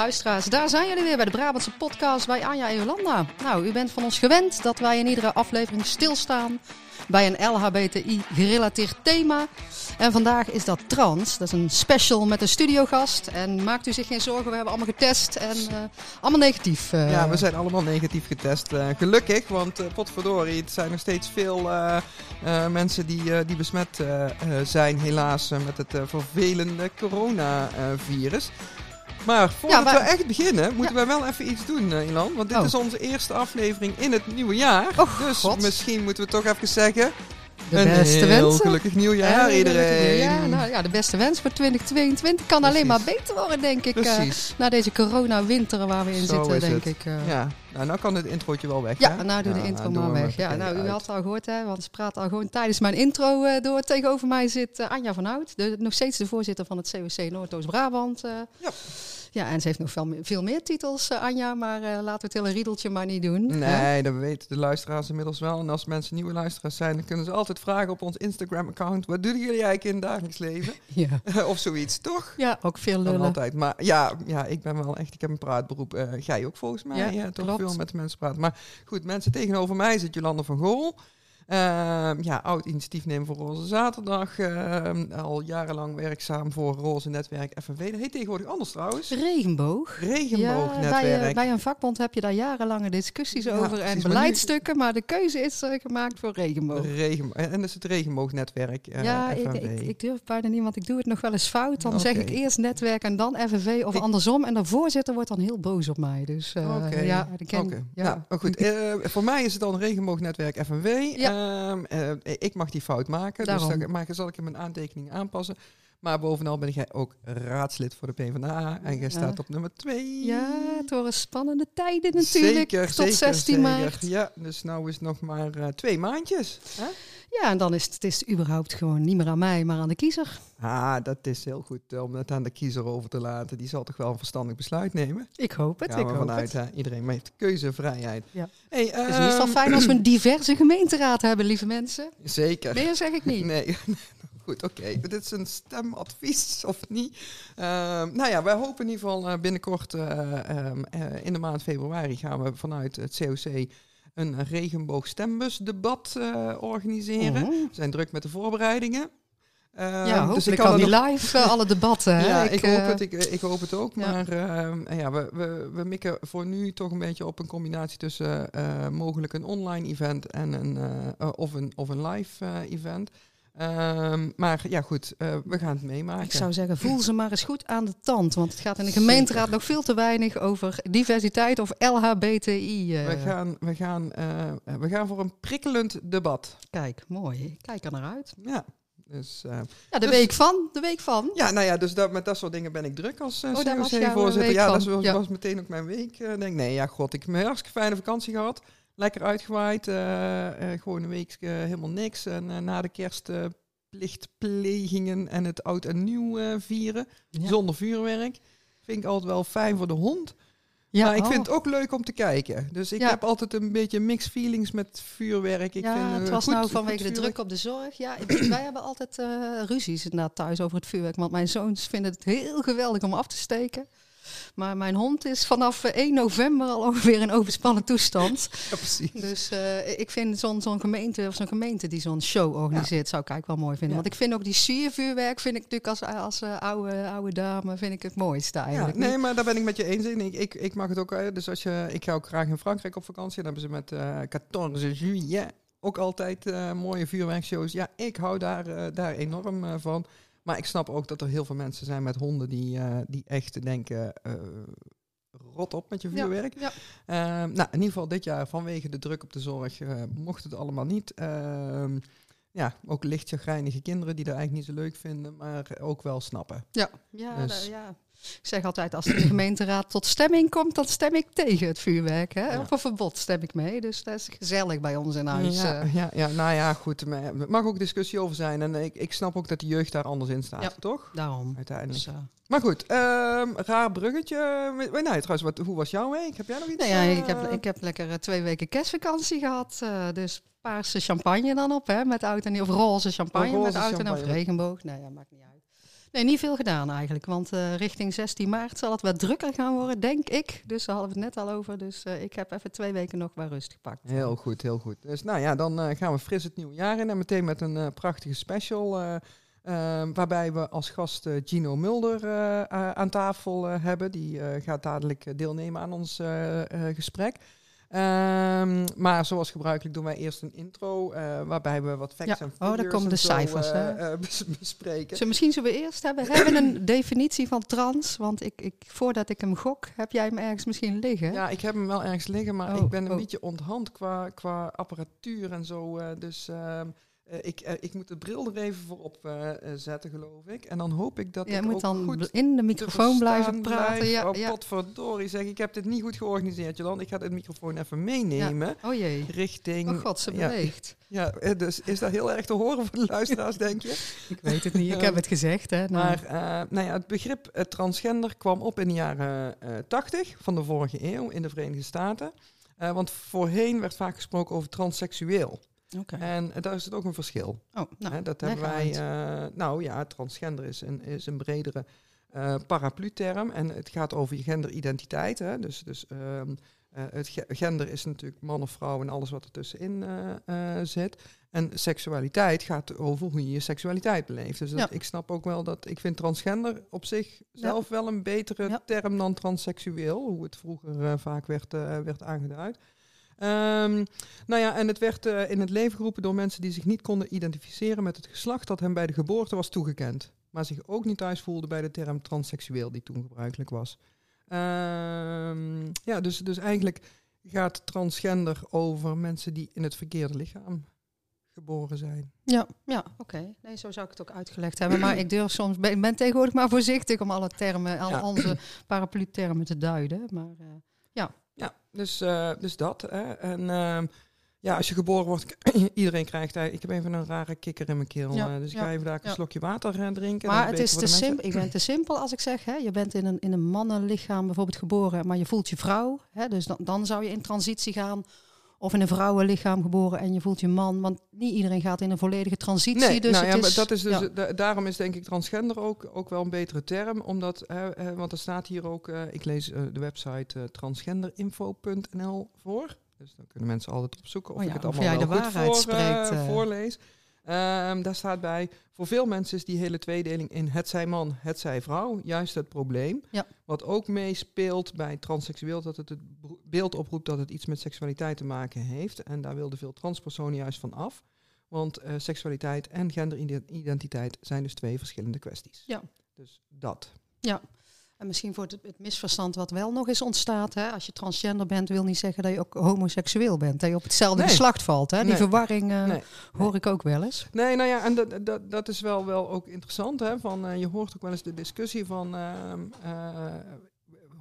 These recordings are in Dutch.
Luisteraars, daar zijn jullie weer bij de Brabantse podcast bij Anja en Jolanda. Nou, u bent van ons gewend dat wij in iedere aflevering stilstaan bij een LHBTI-gerelateerd thema. En vandaag is dat trans. Dat is een special met een studiogast. En maakt u zich geen zorgen, we hebben allemaal getest en uh, allemaal negatief. Uh. Ja, we zijn allemaal negatief getest. Uh, gelukkig, want potverdorie, het zijn nog steeds veel mensen die, die besmet zijn helaas met het vervelende coronavirus. Maar voordat ja, we echt beginnen, moeten ja. we wel even iets doen, uh, Ilan. Want dit oh. is onze eerste aflevering in het nieuwe jaar. Oh, dus God. misschien moeten we toch even zeggen... De een beste heel wensen. gelukkig nieuwjaar, Ja, iedereen. Ja, nou, ja, de beste wens voor 2022 kan alleen maar beter worden, denk ik. Uh, Precies. na deze corona-winter waar we in Zo zitten, denk het. ik. Uh, Ja, nou, nou kan het introotje wel weg, Ja, hè? nou doe de Ja, intro doen maar we weg. Ja, nou, u uit. had het al gehoord, hè, want ze praat al gewoon tijdens mijn intro uh, door. Tegenover mij zit Anja van Hout, de, nog steeds de voorzitter van het CWC Noordoost-Brabant. Ja. Ja, en ze heeft nog veel, meer- veel meer titels, uh, Anja, maar uh, laten we het hele riedeltje maar niet doen. hè? Nee, dat weten de luisteraars inmiddels wel. En als mensen nieuwe luisteraars zijn, dan kunnen ze altijd vragen op ons Instagram-account. Wat doen jullie eigenlijk in het dagelijks leven? Ja. of zoiets, toch? ja, ook veel lullen. altijd. Maar ja, ja, ik ben wel echt, ik heb een praatberoep. Eh jij ook volgens mij. Ja, Ja, toch klopt. veel met de mensen praten. Maar goed, mensen tegenover mij zit Jolanda van Gool. Ehm, ja, oud initiatiefnemer voor Roze Zaterdag. Ehm, al jarenlang werkzaam voor Roze Netwerk FNV. Dat heet tegenwoordig anders trouwens. Regenboog. Regenboognetwerk. bij, uh, bij een vakbond heb je daar jarenlange discussies over precies, en maar nu- beleidsstukken, maar de keuze is uh, gemaakt voor regenboog. Regen, en dat is het regenboognetwerk. eh, ja, ik, ik, ik durf bijna niet, want ik doe het nog wel eens fout. Dan zeg ik eerst netwerk en dan FNV of Ik- andersom. En de voorzitter wordt dan heel boos op mij. Dus uh, ja, dat ken Oké. ja. Nou, maar goed. eh, voor mij is het dan regenboognetwerk FNV. Ja. Ehm, eh, ik mag die fout maken, Daarom. dus dan maar zal ik in mijn aantekeningen aanpassen. Maar bovenal ben jij ook raadslid voor de PvdA en jij Ja. staat op nummer 2. Ja, het worden spannende tijden natuurlijk. Zeker, tot zeker, 16 zeker. maart. Ja, dus nou is het nog maar eh, twee maandjes. Hè? Ja, en dan is het, het is überhaupt gewoon niet meer aan mij, maar aan de kiezer. Ah, dat is heel goed eh, om het aan de kiezer over te laten. Die zal toch wel een verstandig besluit nemen. Ik hoop het, ik hoop vanuit, het. Iedereen met keuzevrijheid. Ja. Hey, Het is ieder geval ehm, fijn als we een diverse gemeenteraad hebben, lieve mensen. Zeker. Meer zeg ik niet. Nee, goed, oké. Dit is een stemadvies of niet. Ehm, nou ja, wij hopen in ieder geval eh, binnenkort eh, ehm, eh, in de maand februari gaan we vanuit het COC een regenboogstembusdebat eh organiseren. We zijn druk met de voorbereidingen. Ehm, Ja, dus ik kan die live eh, alle debatten. ja, ik, eh, hoop het, ik, ik hoop het ook. ja. Maar ehm, ja, we, we, we mikken voor nu toch een beetje op een combinatie tussen eh, mogelijk een online event en een, eh, eh, of, een, of een live eh, event. Ehm, maar ja, goed, eh, we gaan het meemaken. Ik zou zeggen, voel ze maar eens goed aan de tand. Want het gaat in de gemeenteraad Zeker. nog veel te weinig over diversiteit of LHBTI. eh. we, gaan, we, gaan, eh, we gaan voor een prikkelend debat. Kijk, mooi. Ik Kijk er naar uit. Ja, dus, Ja, de Dus- week van. De week van. ja nou ja, dus dat, met dat soort dingen ben ik druk als uh, Oh, COC-voorzitter. Ja, dat was, Ja. was meteen ook mijn week. eh denk, nee, ja, god, ik heb een hartstikke fijne vakantie gehad. Lekker uitgewaaid. eh, eh, gewoon een week eh, helemaal niks. En na de kerst plichtplegingen en het oud en nieuw vieren. Ja. Zonder vuurwerk. Vind ik altijd wel fijn voor de hond. Ja, maar ik oh. vind het ook leuk om te kijken. Dus ik Ja. heb altijd een beetje mixed feelings met vuurwerk. Ik ja, vind, het was goed- nou vanwege de druk op de zorg. Ja, ik- wij hebben altijd eh, ruzies inderdaad thuis over het vuurwerk. Want mijn zoons vinden het heel geweldig om af te steken. Maar mijn hond is vanaf eh, 1 november al ongeveer in overspannen toestand. Ja, precies. Dus eh, ik vind zo'n zo'n gemeente of zo'n gemeente die zo'n show organiseert, zou ik eigenlijk wel mooi vinden. Ja. Want ik vind ook die siervuurwerk, vind ik natuurlijk als, als eh, oude, oude dame, vind ik het mooiste Ja, eigenlijk. nee, maar daar ben ik met je eens in. Ik, ik, ik mag het ook. eh, Dus als je, ik ga ook graag in Frankrijk op vakantie. Dan hebben ze met eh 14 juillet ook altijd eh, mooie vuurwerkshows. Ja, ik hou daar, eh, daar enorm eh, van. Maar ik snap ook dat er heel veel mensen zijn met honden die, eh, die echt denken. eh, rot op met je vuurwerk. Ja, Ehm, nou, in ieder geval dit jaar vanwege de druk op de zorg eh, mocht het allemaal niet. Ehm, ja, ook licht chagrijnige kinderen die dat eigenlijk niet zo leuk vinden, maar ook wel snappen. ja, ja, Dus- ja. Ik zeg altijd, als de gemeenteraad tot stemming komt, dan stem ik tegen het vuurwerk. Hè? Ja. Of een verbod stem ik mee. Dus dat is gezellig bij ons in huis. Ja, eh. ja, ja, nou ja, goed. Er mag ook discussie over zijn. En ik, ik snap ook dat de jeugd daar anders in staat, Ja. toch? Daarom. Uiteindelijk. Dus, eh, Maar goed, ehm, raar bruggetje. Nee, trouwens, wat, hoe was jouw week? Heb jij nog iets? Nou ja, ik eh, heb, ik heb lekker twee weken kerstvakantie gehad. eh, dus paarse champagne dan op, hè, met oud en nieuw. Of roze champagne Oh, roze met oud en. Of regenboog. Nee, ja, maakt niet uit. Nee, niet veel gedaan eigenlijk. Want uh, richting 16 maart zal het wat drukker gaan worden, denk ik. Dus daar hadden we het net al over. Dus uh, ik heb even twee weken nog wat rust gepakt. Heel goed, heel goed. Dus nou ja, dan uh, gaan we fris het nieuwe jaar in. En meteen met een prachtige special. waarbij we als gast Gino Mulder aan tafel hebben. Die gaat dadelijk deelnemen aan ons gesprek. Um, maar zoals gebruikelijk doen wij eerst een intro, uh, waarbij we wat facts ja. en figures oh, daar komen de zo, cijfers, hè? Uh, bespreken. Zo, misschien zullen we eerst hebben, we hebben een definitie van trans, want ik, ik, voordat ik hem gok, heb jij hem ergens misschien liggen? Ja, ik heb hem wel ergens liggen, maar Oh, ik ben een oh. beetje onthand qua, qua apparatuur en zo. eh, dus ehm, eh, ik, eh, ik moet de bril er even voor op eh, eh, zetten, geloof ik. En dan hoop ik dat Je ik moet ook dan goed in de microfoon blijven praten. blijf. Ja, oh, ja. potverdorie zeg, ik heb dit niet goed georganiseerd, Jolan. Ik ga de microfoon even meenemen. Oh jee. Richting... Oh god, ze beweegt. Ja, eh, dus is dat heel erg te horen voor de luisteraars, denk je? Ik weet het niet, ik heb het gezegd. Hè. Nou, Maar eh, nou ja, het begrip eh, transgender kwam op in de jaren eh 80 van de vorige eeuw in de Verenigde Staten. Eh, want voorheen werd vaak gesproken over transseksueel. En daar is het ook een verschil. Oh, nou, dat hebben wij. eh, nou ja, transgender is een, is een bredere eh paraplu-term. En het gaat over je genderidentiteit. Hè. Dus, dus ehm, eh, het ge- gender is natuurlijk man of vrouw en alles wat ertussenin zit. En seksualiteit gaat over hoe je je seksualiteit beleeft. Dus dat, Ja. ik snap ook wel dat ik vind transgender op zich zelf wel een betere Ja. term dan transseksueel. Hoe het vroeger vaak werd, werd aangeduid. Ehm, nou ja, en het werd eh, in het leven geroepen door mensen die zich niet konden identificeren met het geslacht dat hen bij de geboorte was toegekend. Maar zich ook niet thuis voelden bij de term transseksueel die toen gebruikelijk was. Ehm, ja, dus, dus eigenlijk gaat transgender over mensen die in het verkeerde lichaam geboren zijn. Ja, ja oké. Nee, zo zou ik het ook uitgelegd hebben. Maar ik durf soms, ben- ik ben tegenwoordig maar voorzichtig om alle termen, al Ja. onze paraplu-termen te duiden. Maar eh, Ja, dus, eh, dus dat. Hè. En ehm, ja, als je geboren wordt, iedereen krijgt eigenlijk... Ik heb even een rare kikker in mijn keel. Ja, eh, dus ik ja, ga even daar een ja. slokje water eh, drinken. Maar het is te simpel. Ik ben te simpel als ik zeg, hè, je bent in een, in een mannenlichaam bijvoorbeeld geboren, maar je voelt je vrouw. Hè, dus dan, dan zou je in transitie gaan. Of in een vrouwenlichaam geboren en je voelt je man. Want niet iedereen gaat in een volledige transitie. Nee, dus nou het ja, is, maar dat is dus, ja. da- daarom is denk ik transgender ook, ook wel een betere term. Omdat, hè, hè, want er staat hier ook, eh, ik lees eh, de website eh, transgenderinfo.nl voor. Dus dan kunnen mensen altijd opzoeken of Oh ik het of allemaal jij wel de goed voor, spreekt, voorlees. Ehm, daar staat bij, voor veel mensen is die hele tweedeling in het zij man, het zij vrouw juist het probleem. Ja. Wat ook meespeelt bij transseksueel, dat het het beeld oproept dat het iets met seksualiteit te maken heeft. En daar wilden veel transpersonen juist van af. Want eh, seksualiteit en genderidentiteit zijn dus twee verschillende kwesties. Ja. Dus dat. En misschien voor het, het misverstand wat wel nog eens ontstaat. Hè, als je transgender bent, wil niet zeggen dat je ook homoseksueel bent. Dat je op hetzelfde Nee. geslacht valt. Hè? Die Nee. verwarring eh, Nee. hoor ik ook wel eens. Nee, nou ja, en dat, dat, dat is wel, wel ook interessant. Hè, van, eh, je hoort ook wel eens de discussie van... eh,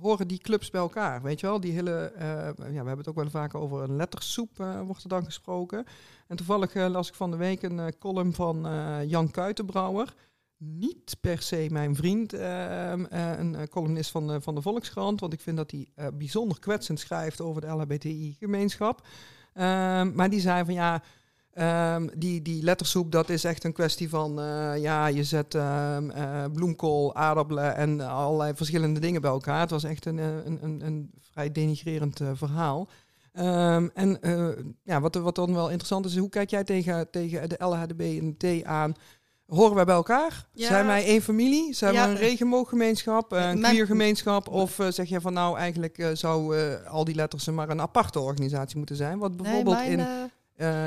horen die clubs bij elkaar, weet je wel? Die hele, ja, we hebben het ook wel vaak over een lettersoep, wordt er dan gesproken. En toevallig las ik van de week een column van Jan Kuitenbrouwer. Niet per se mijn vriend, ehm, eh, een eh, columnist van de, van de Volkskrant, want ik vind dat hij eh, bijzonder kwetsend schrijft over de LHBTI-gemeenschap. Ehm, maar die zei van ja, Ehm, die, die lettersoep, dat is echt een kwestie van, ja, je zet bloemkool, aardappelen en allerlei verschillende dingen bij elkaar. Het was echt een, een, een, een vrij denigrerend verhaal. En ja, wat, wat dan wel interessant is, hoe kijk jij tegen, tegen de LHDB en T aan? Horen wij bij elkaar? Ja. Zijn wij één familie? Zijn Ja. we een regenbooggemeenschap, een queergemeenschap? Of eh, zeg je van nou, eigenlijk eh, zou eh, al die letters maar een aparte organisatie moeten zijn? Wat bijvoorbeeld nee, mijn, in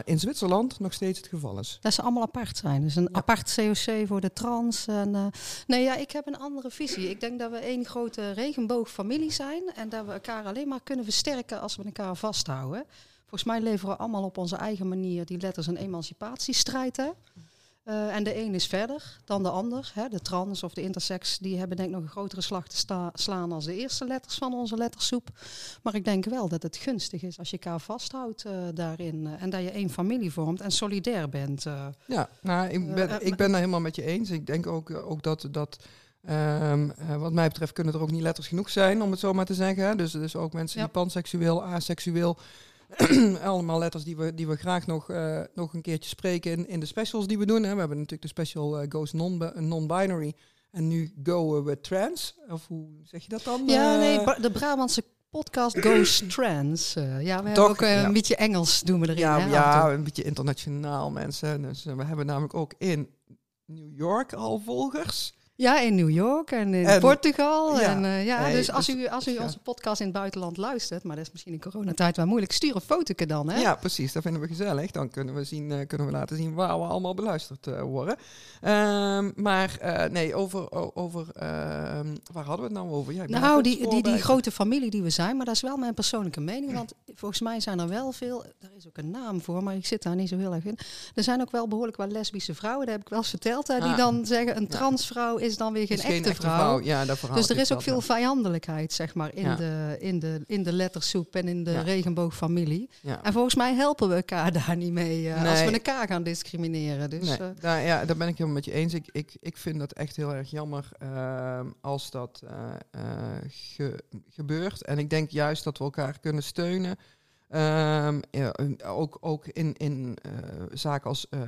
in Zwitserland nog steeds het geval is. Dat ze allemaal apart zijn. Dus een Ja. apart COC voor de trans. En, eh, nee, ja, ik heb een andere visie. Ik denk dat we één grote regenboogfamilie zijn. En dat we elkaar alleen maar kunnen versterken als we elkaar vasthouden. Volgens mij leveren we allemaal op onze eigen manier die letters een emancipatiestrijd. Hè? Eh, en de een is verder dan de ander. Hè? De trans of de intersex, die hebben denk ik nog een grotere slag te sta- slaan als de eerste letters van onze lettersoep. Maar ik denk wel dat het gunstig is als je elkaar vasthoudt eh, daarin. eh, en dat je één familie vormt en solidair bent. Ja, nou, ik ben, ik ben daar helemaal met je eens. Ik denk ook, ook dat, dat ehm, eh, wat mij betreft kunnen er ook niet letters genoeg zijn, om het zo maar te zeggen. Dus, dus ook mensen Ja. die panseksueel, aseksueel, allemaal letters die we, die we graag nog, eh, nog een keertje spreken in, in de specials die we doen. Hè. We hebben natuurlijk de special eh, Goes non- Non-Binary. En nu go we trans. Of hoe zeg je dat dan? Ja, Eh, nee, de Brabantse podcast Goes Trans. Eh, ja, we hebben ook eh, ja. een beetje Engels doen we erin. Ja, hè, ja, een beetje internationaal mensen. Dus eh, we hebben namelijk ook in New York al volgers. Ja, in New York en in En- Portugal. ja, en, eh, ja, nee, dus als dus- u, als u ja. onze podcast in het buitenland luistert, maar dat is misschien in coronatijd wel moeilijk, stuur een fotootje dan. Hè? Ja, precies. Dat vinden we gezellig. Dan kunnen we, zien, eh, kunnen we laten zien waar we allemaal beluisterd eh, worden. Ehm, maar nee, over, over ehm, waar hadden we het nou over? Ja, Nou, die, die, die grote familie die we zijn, maar dat is wel mijn persoonlijke mening. Want volgens mij zijn er wel veel, daar is ook een naam voor, maar ik zit daar niet zo heel erg in. Er zijn ook wel behoorlijk wat lesbische vrouwen, dat heb ik wel eens verteld, hè, die Ah. dan zeggen een transvrouw is dan weer geen, Is echte, vrouw. Ja, dat verhaal Dus er is ook veel vijandelijkheid, zeg maar, in, Ja. de, in, de, in de lettersoep en in de Ja. regenboogfamilie. En volgens mij helpen we elkaar daar niet mee eh, als we elkaar gaan discrimineren. Dus, nee, daar, ja, daar ben ik helemaal met je eens. Ik, ik, ik vind dat echt heel erg jammer ehm, als dat eh, ge- gebeurt. En ik denk juist dat we elkaar kunnen steunen. Ehm, ook, ook in, in eh, zaken als eh,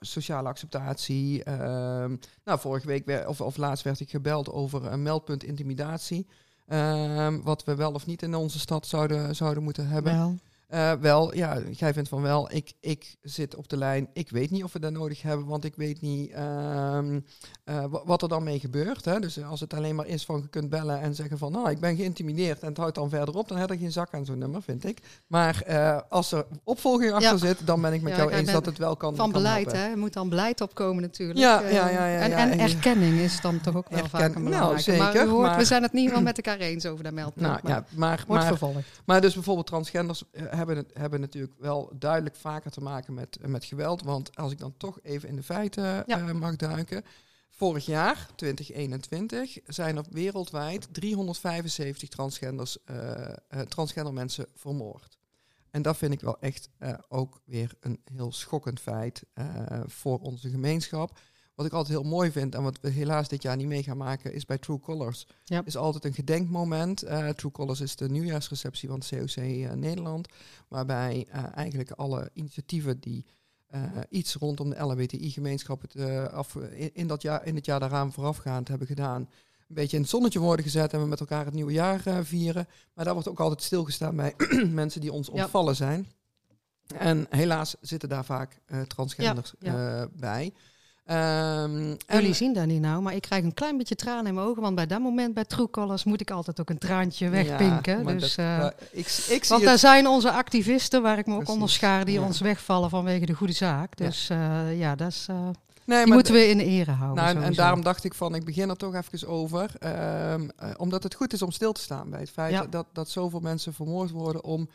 sociale acceptatie. Ehm, nou, vorige week of, of laatst werd ik gebeld over een meldpunt intimidatie. Ehm, wat we wel of niet in onze stad zouden, zouden moeten hebben. Eh, wel, ja, jij vindt van wel. Ik, ik zit op de lijn. Ik weet niet of we dat nodig hebben, want ik weet niet ehm, eh, wa- wat er dan mee gebeurt. Hè? Dus als het alleen maar is van je kunt bellen en zeggen van nou, ik ben geïntimideerd en het houdt dan verder op, dan heb je geen zak aan zo'n nummer, vind ik. Maar eh, als er opvolging achter Ja. zit, dan ben ik met Ja, jou eens dat het wel kan. Van kan beleid, helpen. hè? Er moet dan beleid opkomen natuurlijk. Ja, ja, ja, ja, en, en En- erkenning is dan toch ook wel vaak een nou, maar zeker, hoort, maar- we zijn het niet wel met elkaar eens over dat meldpunt. Nou maar ja, maar, wordt maar, vervolgd. Maar dus bijvoorbeeld transgenders hebben, het, hebben natuurlijk wel duidelijk vaker te maken met, met geweld. Want als ik dan toch even in de feiten Ja. eh, mag duiken. Vorig jaar, 2021, zijn er wereldwijd 375 transgenders, eh, eh, transgender mensen vermoord. En dat vind ik wel echt ook weer een heel schokkend feit voor onze gemeenschap. Wat ik altijd heel mooi vind en wat we helaas dit jaar niet mee gaan maken, is bij True Colors. Ja. Is altijd een gedenkmoment. Eh, True Colors is de nieuwjaarsreceptie van het COC eh, Nederland. Waarbij eh, eigenlijk alle initiatieven die iets rondom de LHBTI-gemeenschap in, in dat jaar, in het jaar daaraan voorafgaand hebben gedaan. Een beetje in het zonnetje worden gezet en we met elkaar het nieuwe jaar vieren. Maar daar wordt ook altijd stilgestaan bij mensen die ons Ja. ontvallen zijn. En helaas zitten daar vaak transgenders Ja, bij. Ehm, Jullie en- zien dat niet nou, maar ik krijg een klein beetje tranen in mijn ogen. Want bij dat moment bij True Colors moet ik altijd ook een traantje wegpinken. Ja, dus, dat- eh, dat- ik, ik want daar zijn onze activisten, waar ik me ook onder schaar, die ja. ons wegvallen vanwege de goede zaak. Ja. Dus eh, ja, dat is, eh, Nee, die moeten we in ere houden. Nou, en, daarom dacht ik van, ik begin er toch even over. ehm, eh, omdat het goed is om stil te staan bij het feit Ja. dat, dat zoveel mensen vermoord worden om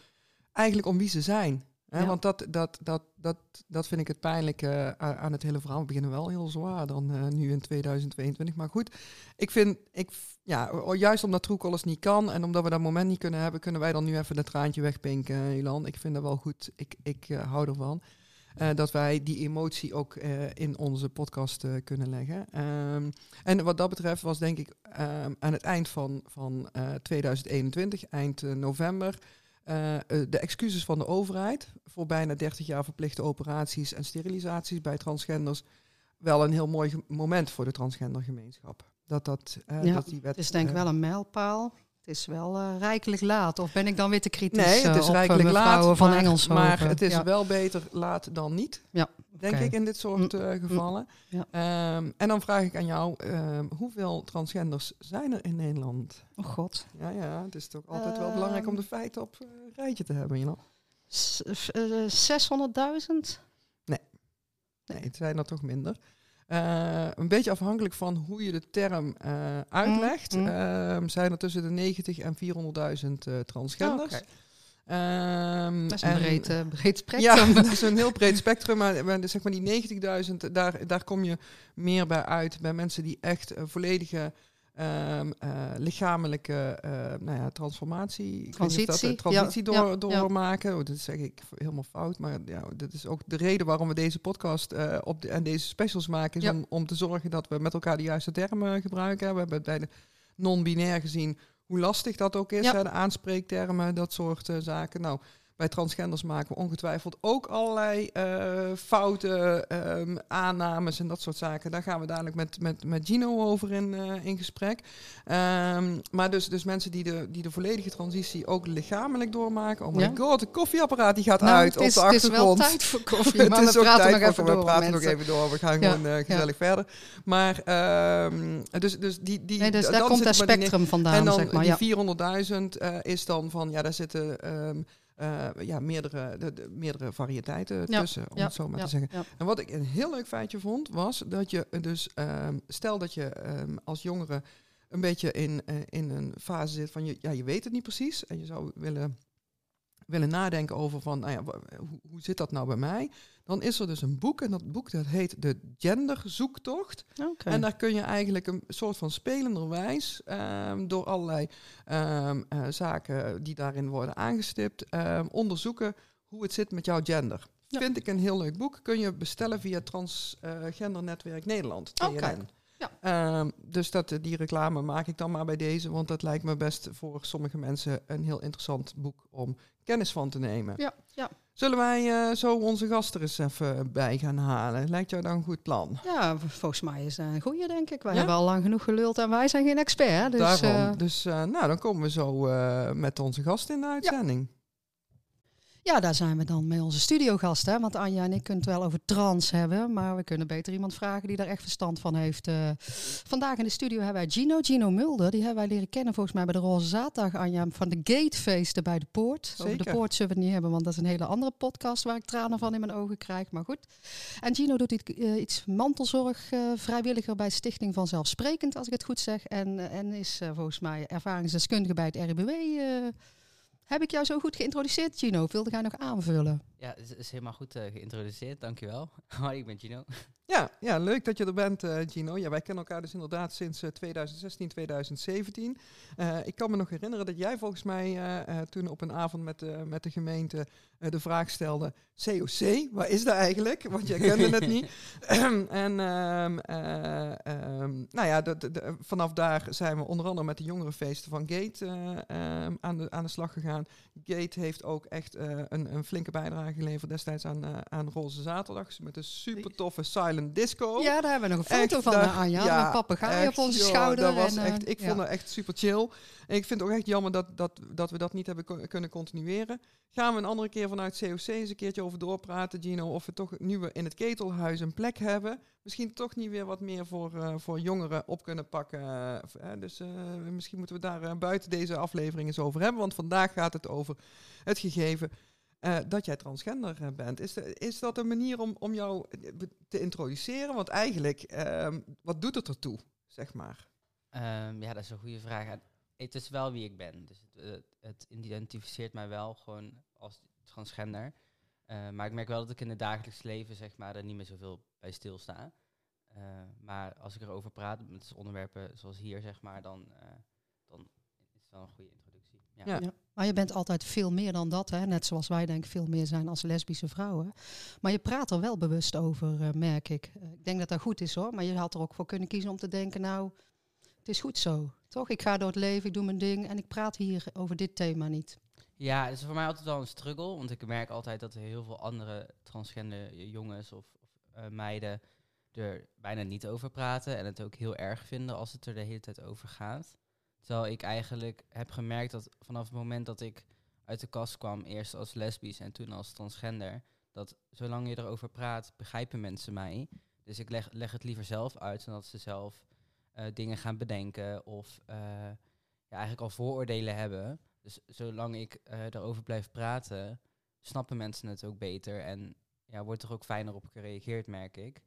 eigenlijk om wie ze zijn. Hè? Ja. Want dat, dat, dat, dat, dat vind ik het pijnlijke a- aan het hele verhaal. We beginnen wel heel zwaar dan eh, nu in 2022. Maar goed, ik vind, ik, ja, juist omdat True Colors niet kan en omdat we dat moment niet kunnen hebben, kunnen wij dan nu even dat traantje wegpinken, eh, Jolan. Ik vind dat wel goed. Ik, ik eh, hou ervan. Eh, dat wij die emotie ook eh, in onze podcast eh, kunnen leggen. Ehm, en wat dat betreft was denk ik ehm, aan het eind van, van eh, 2021, eind eh, november, eh, eh, de excuses van de overheid voor bijna 30 jaar verplichte operaties en sterilisaties bij transgenders wel een heel mooi moment voor de transgendergemeenschap. Dat, dat, eh, Ja, dat die wet, Het is denk ik wel een mijlpaal. Het is wel eh, rijkelijk laat. Of ben ik dan weer te kritisch Nee, het eh, is op rijkelijk laat, van Engelshoven? maar het is Ja. wel beter laat dan niet. Ja, denk ik, in dit soort eh, gevallen. Ja. Ehm, en dan vraag ik aan jou, ehm, hoeveel transgenders zijn er in Nederland? Oh god. Ja, ja, het is toch altijd wel belangrijk om de feiten op een rijtje te hebben, know? Eh, 600.000? Nee, het zijn er toch minder. Eh, een beetje afhankelijk van hoe je de term eh, uitlegt, Mm, mm. ehm, zijn er tussen de 90 en 400.000 eh, transgenders. Oh. Ehm, Dat is een en- breed, breed spectrum. Ja, dat is een heel breed spectrum. Maar, maar zeg maar die 90.000, daar, daar kom je meer bij uit. Bij mensen die echt een volledige ehm, eh, lichamelijke eh, nou ja, transformatie, ik weet niet of dat, Transitie, transitie ja, door, ja, doormaken. Oh, dat zeg ik helemaal fout. Maar ja, dat is ook de reden waarom we deze podcast eh, op de, en deze specials maken. Is om, om te zorgen dat we met elkaar de juiste termen gebruiken. We hebben het bij de non-binair gezien hoe lastig dat ook is. Hè, de aanspreektermen, dat soort zaken. Nou, bij transgenders maken we ongetwijfeld ook allerlei uh, fouten, um, aannames en dat soort zaken. Daar gaan we dadelijk met, met, met Gino over in, uh, in gesprek. Um, maar dus, dus mensen die de, die de volledige transitie ook lichamelijk doormaken. Oh my ja? god, de koffieapparaat die gaat nou, uit op de achtergrond. Het is wel tijd voor koffie, maar we praten nog even door. We praten nog even door, we gaan ja. gewoon uh, gezellig ja. verder. Maar um, dus, dus die... die nee, dus daar komt het spectrum vandaan, En dan zeg maar, die 400.000 is dan van, ja, daar zitten... Uh, ja, meerdere, de, de, meerdere variëteiten ja. tussen, om ja. het zo maar te zeggen. En wat ik een heel leuk feitje vond, was dat je dus, um, stel dat je um, als jongere een beetje in, uh, in een fase zit van, je, ja, je weet het niet precies en je zou willen, willen nadenken over van, nou ja, hoe, hoe zit dat nou bij mij? Dan is er dus een boek en dat boek dat heet De Genderzoektocht. Okay. En daar kun je eigenlijk een soort van spelenderwijs um, door allerlei um, uh, zaken die daarin worden aangestipt, um, onderzoeken hoe het zit met jouw gender. Ja. Vind ik een heel leuk boek. Kun je bestellen via Transgender uh, Netwerk Nederland, TNN. Okay. Ja. Um, dus dat, die reclame maak ik dan maar bij deze, want dat lijkt me best voor sommige mensen een heel interessant boek om kennis van te nemen. Ja, ja. Zullen wij uh, zo onze gast er eens even bij gaan halen? Lijkt jou dan een goed plan? Ja, volgens mij is dat een goede, denk ik. Wij ja? hebben al lang genoeg geluld en wij zijn geen expert. Dus, Daarom. Uh, dus uh, nou, dan komen we zo met onze gast in de uitzending. Ja. Ja, daar zijn we dan met onze studiogast. Hè? Want Anja en ik kunnen het wel over trans hebben. Maar we kunnen beter iemand vragen die daar echt verstand van heeft. Uh, vandaag in de studio hebben wij Gino. Gino Mulder. Die hebben wij leren kennen volgens mij bij de Roze Zaterdag, Anja. Van de Gatefeesten bij de Poort. Zeker. Over de Poort zullen we het niet hebben. Want dat is een hele andere podcast waar ik tranen van in mijn ogen krijg. Maar goed. En Gino doet iets, uh, iets mantelzorg uh, vrijwilliger bij Stichting Vanzelfsprekend. Als ik het goed zeg. En, en is volgens mij ervaringsdeskundige bij het RBW. Heb ik jou zo goed geïntroduceerd, Gino? Wilde jij nog aanvullen? Ja, het is helemaal goed uh, geïntroduceerd. Dankjewel. Hoi, ik ben Gino. Ja, ja, leuk dat je er bent, uh, Gino. Ja, wij kennen elkaar dus inderdaad sinds uh, 2016, 2017. Uh, ik kan me nog herinneren dat jij volgens mij toen op een avond met, met de gemeente de vraag stelde... COC, waar is dat eigenlijk? Want jij kende het niet. en um, um, nou ja, de, de, de, vanaf daar zijn we onder andere met de jongerenfeesten van Gate um, aan, de, aan de slag gegaan. Gate heeft ook echt een, een flinke bijdrage geleverd destijds aan, aan Roze Zaterdag. Met een super toffe silent disco. Ja, daar hebben we nog een foto echt, van, daar, Anja. Ja, een papegaai op onze joh, schouder. Dat was en, echt, ik ja. vond het echt super chill. En ik vind het ook echt jammer dat, dat, dat we dat niet hebben kunnen continueren. Gaan we een andere keer vanuit COC eens een keertje over doorpraten, Gino. Of we toch nu we in het ketelhuis een plek hebben. Misschien toch niet weer wat meer voor, uh, voor jongeren op kunnen pakken. Uh, dus uh, misschien moeten we daar buiten deze aflevering eens over hebben. Want vandaag gaat het over het gegeven dat jij transgender bent. Is, is dat een manier om, om jou te introduceren? Want eigenlijk, um, wat doet het ertoe, zeg maar? Um, ja, dat is een goede vraag. Het is wel wie ik ben. Dus het, het identificeert mij wel gewoon als transgender. Uh, maar ik merk wel dat ik in het dagelijks leven zeg maar, er niet meer zoveel bij stilsta. maar als ik erover praat met onderwerpen zoals hier, zeg maar, dan, dan is het wel een goede introductie. Ja. ja. ja. Maar je bent altijd veel meer dan dat, hè? net zoals wij denk ik veel meer zijn als lesbische vrouwen. Maar je praat er wel bewust over, uh, merk ik. Uh, ik denk dat dat goed is hoor, maar je had er ook voor kunnen kiezen om te denken, nou, het is goed zo, toch? Ik ga door het leven, ik doe mijn ding en ik praat hier over dit thema niet. Ja, het is voor mij altijd wel een struggle, want ik merk altijd dat er heel veel andere transgender jongens of, of uh, meiden er bijna niet over praten en het ook heel erg vinden als het er de hele tijd over gaat. Terwijl ik eigenlijk heb gemerkt dat vanaf het moment dat ik uit de kast kwam, eerst als lesbisch en toen als transgender, dat zolang je erover praat, begrijpen mensen mij. Dus ik leg, leg het liever zelf uit, dan dat ze zelf uh, dingen gaan bedenken of uh, ja, eigenlijk al vooroordelen hebben. Dus zolang ik uh, erover blijf praten, snappen mensen het ook beter en ja, wordt er ook fijner op gereageerd, merk ik.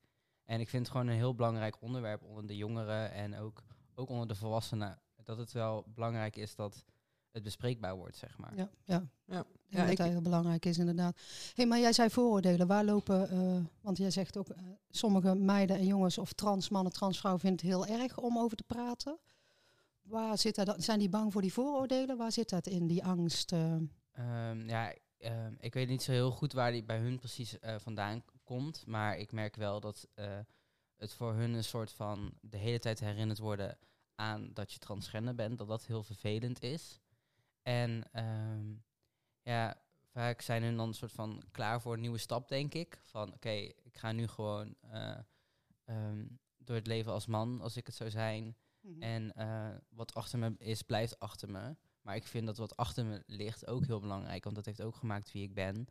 En ik vind het gewoon een heel belangrijk onderwerp onder de jongeren en ook, ook onder de volwassenen dat het wel belangrijk is dat het bespreekbaar wordt, zeg maar. Ja, ja. ja. ja dat heel belangrijk is inderdaad. hey, maar jij zei vooroordelen. Waar lopen, uh, want jij zegt ook, uh, sommige meiden en jongens of trans mannen, transvrouwen vinden het heel erg om over te praten. Waar zit dat? Zijn die bang voor die vooroordelen? Waar zit dat in, die angst? Uh? Um, ja, ehm, ik weet niet zo heel goed waar die bij hun precies vandaan komt. Maar ik merk wel dat het voor hun een soort van de hele tijd herinnerd worden aan dat je transgender bent, dat dat heel vervelend is. En um, ja, vaak zijn hun dan een soort van klaar voor een nieuwe stap, denk ik. Van oké, ik ga nu gewoon eh, ehm, door het leven als man, als ik het zou zijn. Mhm. En eh, wat achter me is, blijft achter me. Maar ik vind dat wat achter me ligt ook heel belangrijk, want dat heeft ook gemaakt wie ik ben.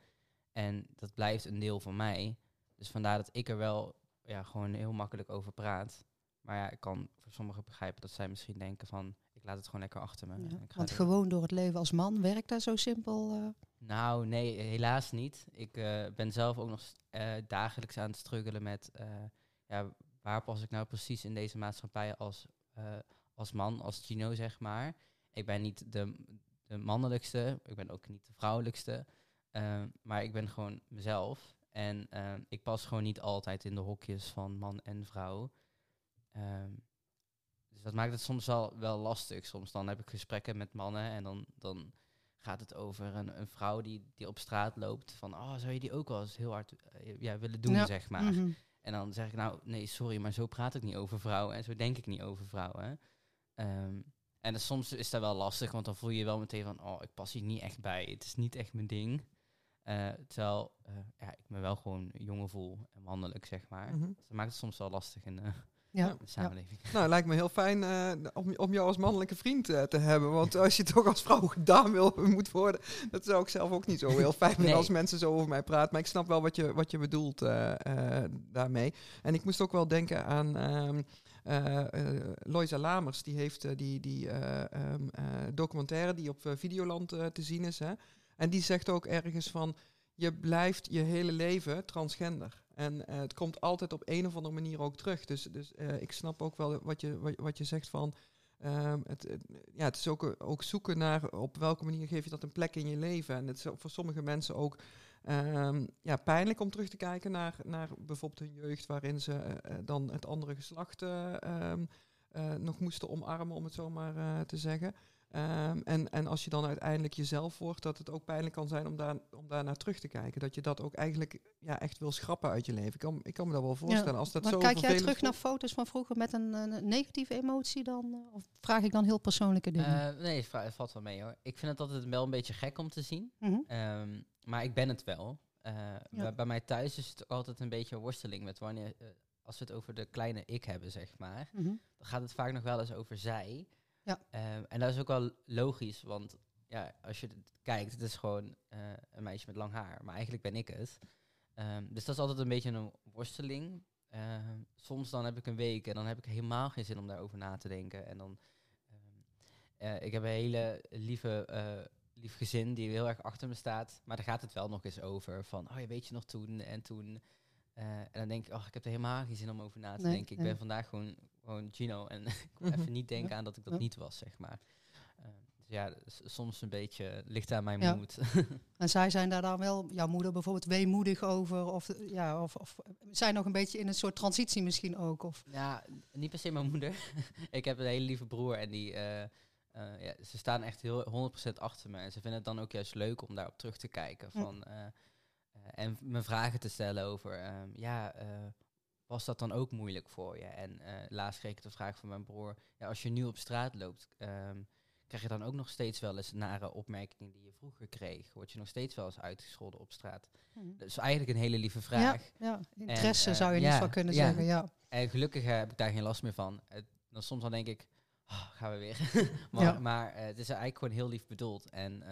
En dat blijft een deel van mij. Dus vandaar dat ik er wel ja, gewoon heel makkelijk over praat. Maar ja, ik kan voor sommigen begrijpen dat zij misschien denken van... ik laat het gewoon lekker achter me. Ja, Want gewoon door het leven als man werkt dat zo simpel? eh? Nou, nee, helaas niet. Ik eh, ben zelf ook nog dagelijks aan het struggelen met... ja, waar pas ik nou precies in deze maatschappij als, als man, als Gino, zeg maar. Ik ben niet de, de mannelijkste, ik ben ook niet de vrouwelijkste. eh, maar ik ben gewoon mezelf. En eh, ik pas gewoon niet altijd in de hokjes van man en vrouw. Ehm, dus dat maakt het soms wel, wel lastig. Soms dan heb ik gesprekken met mannen en dan, dan gaat het over een, een vrouw die, die op straat loopt. Van, oh, zou je die ook wel eens heel hard eh, ja, willen doen, Ja. zeg maar. Mhm. En dan zeg ik, nou, nee, sorry, maar zo praat ik niet over vrouwen. En zo denk ik niet over vrouwen. Ehm, en dan soms is dat wel lastig, want dan voel je wel meteen van, oh, ik pas hier niet echt bij. Het is niet echt mijn ding. Eh, terwijl eh, ja, ik me wel gewoon jongen voel en mannelijk, zeg maar. Mhm. Dus dat maakt het soms wel lastig in eh, Ja. de samenleving. Nou, lijkt me heel fijn eh, om, om jou als mannelijke vriend eh, te hebben. Want als je toch als vrouw gedaan wil, moet worden, dat zou ik zelf ook niet zo heel fijn vinden Nee. als mensen zo over mij praten. Maar ik snap wel wat je, wat je bedoelt eh, eh, daarmee. En ik moest ook wel denken aan ehm eh, eh, Loisa Lamers. Die heeft die, die eh, ehm, eh, documentaire die op Videoland te zien is. Hè? En die zegt ook ergens van, je blijft je hele leven transgender. En eh, het komt altijd op een of andere manier ook terug. Dus, dus eh, ik snap ook wel wat je, wat, wat je zegt van... ehm, het, ja, het is ook, ook zoeken naar op welke manier geef je dat een plek in je leven. En het is voor sommige mensen ook ehm, ja, pijnlijk om terug te kijken naar, naar bijvoorbeeld hun jeugd... waarin ze eh, dan het andere geslacht eh, ehm, eh, nog moesten omarmen, om het zo maar te zeggen. Ehm, en, en als je dan uiteindelijk jezelf wordt, dat het ook pijnlijk kan zijn om daar, om daar naar terug te kijken. Dat je dat ook eigenlijk ja, echt wil schrappen uit je leven. Ik kan, ik kan me dat wel voorstellen. Als dat Maar zo kijk jij terug naar foto's van vroeger met een, een negatieve emotie dan? eh, Of vraag ik dan heel persoonlijke dingen? Eh, nee, het va- het valt wel mee hoor. Ik vind het altijd wel een beetje gek om te zien. Mhm. Ehm, maar ik ben het wel. Eh, bij, bij mij thuis is het altijd een beetje een worsteling met wanneer, als we het over de kleine ik hebben, zeg maar, Mhm. dan gaat het vaak nog wel eens over zij. Ja. Ehm, en dat is ook wel logisch, want ja, als je kijkt, het is gewoon eh, een meisje met lang haar, maar eigenlijk ben ik het. Ehm, dus dat is altijd een beetje een worsteling. Ehm, soms dan heb ik een week en dan heb ik helemaal geen zin om daarover na te denken. En dan, eh, ik heb een hele lieve, eh, lief gezin die heel erg achter me staat, maar daar gaat het wel nog eens over. Van, oh ja, weet je nog toen en toen. En dan denk ik, oh, ik heb er helemaal geen zin om over na te Nee, denken. Ik nee. ben vandaag gewoon, gewoon Gino en ik wil Mhm. even niet denken aan dat ik dat niet was, zeg maar. Eh, dus ja, soms een beetje ligt aan mijn Ja. moed. En zij zijn daar dan wel, jouw moeder bijvoorbeeld, weemoedig over? Of, ja, of, of zijn nog een beetje in een soort transitie misschien ook? Of, Ja, niet per se mijn moeder. ik heb een hele lieve broer en die, eh, eh, ja, ze staan echt heel 100% achter me. En ze vinden het dan ook juist leuk om daarop terug te kijken. Hm. Van, en me vragen te stellen over, ehm, ja, was dat dan ook moeilijk voor je? En eh, laatst kreeg ik de vraag van mijn broer, ja, als je nu op straat loopt, ehm, krijg je dan ook nog steeds wel eens nare opmerkingen die je vroeger kreeg? Word je nog steeds wel eens uitgescholden op straat? Dat is eigenlijk een hele lieve vraag. Ja, ja, interesse eh, zou je ja, niet van kunnen ja. zeggen. Ja. En gelukkig eh, heb ik daar geen last meer van. Dan soms dan denk ik, oh, gaan we weer. maar maar het is eigenlijk gewoon heel lief bedoeld. En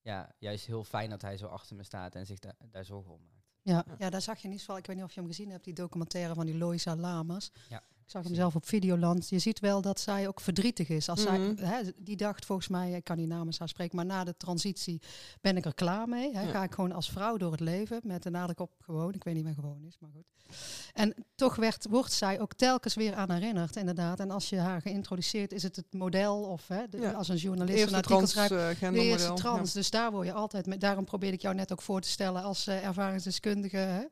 ja, juist heel fijn dat hij zo achter me staat en zich da- daar zorgen om maakt. Ja, ja, daar zag je niet van. Ik weet niet of je hem gezien hebt, die documentaire van die Loisa Lamas. Ja, Ik zag hem zelf op Videoland. Je ziet wel dat zij ook verdrietig is. Als Mhm. zij, hè, die dacht volgens mij, ik kan niet namens haar spreken, maar na de transitie ben ik er klaar mee. Hè. Ja. Ga ik gewoon als vrouw door het leven, met de nadruk op gewoon. Ik weet niet meer gewoon is, maar goed. En toch werd, wordt zij ook telkens weer aan herinnerd, inderdaad. En als je haar geïntroduceerd, is het het model of hè, de- Ja. als een journalist een artikel schrijft. transgender De eerste trans, dus daar word je altijd mee. Daarom probeerde ik jou net ook voor te stellen als eh, ervaringsdeskundige,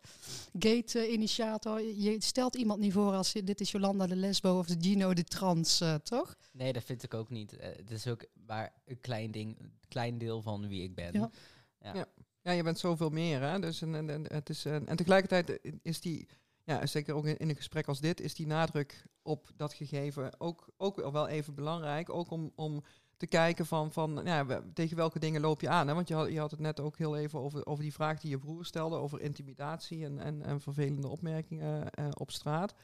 gate-initiator. Je stelt iemand niet voor als je, dit is Jolanda de lesbo of de Gino de trans, eh, toch? Nee, dat vind ik ook niet. Eh, het is ook maar een klein ding, een klein deel van wie ik ben. Ja. Ja. Ja. Ja, je bent zoveel meer. Hè? Dus en, en, en het is, en, en tegelijkertijd is die, ja, zeker ook in, in een gesprek als dit, is die nadruk op dat gegeven ook, ook wel even belangrijk. Ook om, om te kijken van, van ja, we- tegen welke dingen loop je aan. Hè? Want je had, je had het net ook heel even over, over die vraag die je broer stelde, over intimidatie en, en, en vervelende opmerkingen eh, op straat.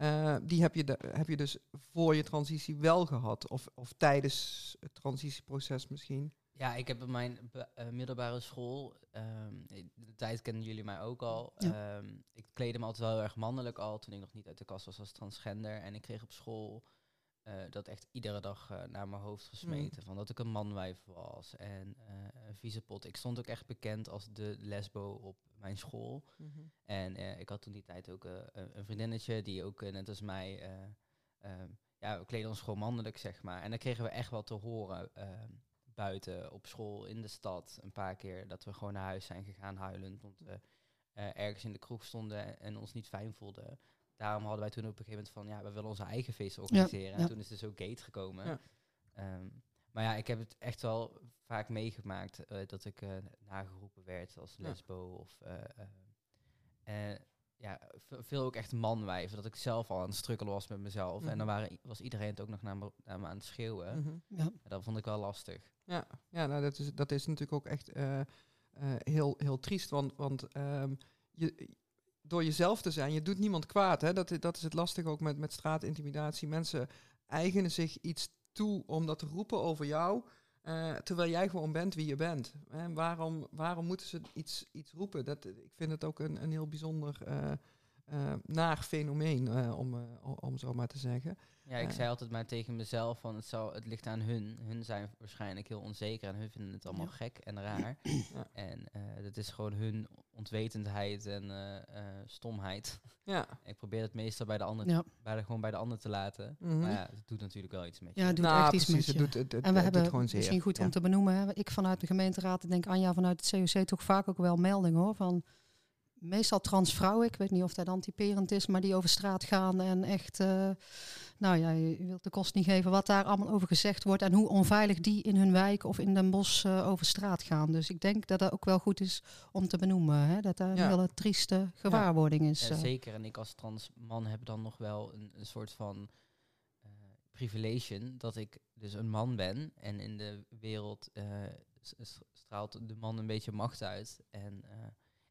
Eh, die heb je, de, heb je dus voor je transitie wel gehad, of, of tijdens het transitieproces misschien. Ja, ik heb op mijn eh, middelbare school, ehm, de tijd kennen jullie mij ook al. Ja. Ehm, ik kleedde me altijd wel heel erg mannelijk al toen ik nog niet uit de kast was als transgender. En ik kreeg op school eh, dat echt iedere dag eh, naar mijn hoofd gesmeten. Van dat ik een manwijf was en eh, een vieze pot. Ik stond ook echt bekend als de lesbo op mijn school. En eh, ik had toen die tijd ook een vriendinnetje die ook net als mij, ja, we kleden ons gewoon mannelijk, zeg maar. En dan kregen we echt wel te horen buiten op school, in de stad, een paar keer dat we gewoon naar huis zijn gegaan huilend, omdat we ergens in de kroeg stonden en, en ons niet fijn voelden. Daarom hadden wij toen op een gegeven moment van, ja, we willen onze eigen feest organiseren. En ja. toen is er zo Gate gekomen. Ja. Ehm, maar ja, ik heb het echt wel vaak meegemaakt eh, dat ik eh, nageroepen werd als Ja. lesbo of eh, ja, ve- veel ook echt manwijven. Dat ik zelf al aan het strukkelen was met mezelf. Mhm. En dan waren, i- was iedereen het ook nog naar me, naar me aan het schreeuwen. Mhm. Ja. En dat vond ik wel lastig. Ja, ja nou, dat, is, dat is natuurlijk ook echt eh, eh, heel, heel triest. Want, want ehm, je, door jezelf te zijn, je doet niemand kwaad. Hè? Dat, dat is het lastige ook met, met straatintimidatie. Mensen eigenen zich iets toe om dat te roepen over jou. eh, terwijl jij gewoon bent wie je bent. En waarom, waarom moeten ze iets, iets roepen? Dat, ik vind het ook een, een heel bijzonder eh, eh, naar fenomeen, eh, om, eh, om zo maar te zeggen. Ja, ik zei altijd maar tegen mezelf van het, zou, het ligt aan hun. Hun zijn waarschijnlijk heel onzeker en hun vinden het allemaal Ja. gek en raar. Ja. En eh dat is gewoon hun onwetendheid en eh, eh, stomheid. Ja. ik probeer het meestal bij de ander, Ja. bij de, gewoon bij de ander te laten. Mhm. Maar ja, het doet natuurlijk wel iets met je. Ja, het doet Nou, echt iets precies, met het je. doet- het- het- en we hebben gewoon zeer. misschien goed Ja. om te benoemen. Hè, ik vanuit de gemeenteraad, ik denk Anja vanuit het COC toch vaak ook wel meldingen hoor. Van meestal transvrouwen, ik weet niet of dat dan typerend is, maar die over straat gaan en echt, eh, nou ja, je wilt de kost niet geven wat daar allemaal over gezegd wordt en hoe onveilig die in hun wijk of in Den Bosch eh, over straat gaan. Dus ik denk dat dat ook wel goed is om te benoemen. Hè, dat dat een Ja. hele trieste gewaarwording is. Ja, eh. zeker. En ik als trans man heb dan nog wel een, een soort van eh privilege dat ik dus een man ben. En in de wereld straalt de man een beetje macht uit. En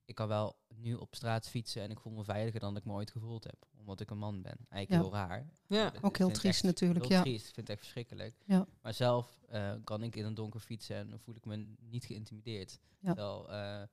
ik kan wel nu op straat fietsen en ik voel me veiliger dan ik me ooit gevoeld heb. Omdat ik een man ben. Eigenlijk Ja. heel raar. Ja. Ook heel triest echt natuurlijk, Heel ja. triest. Ik vind het echt verschrikkelijk. Ja. Maar zelf eh, kan ik in een donker fietsen en dan voel ik me niet geïntimideerd. Ja. Terwijl eh,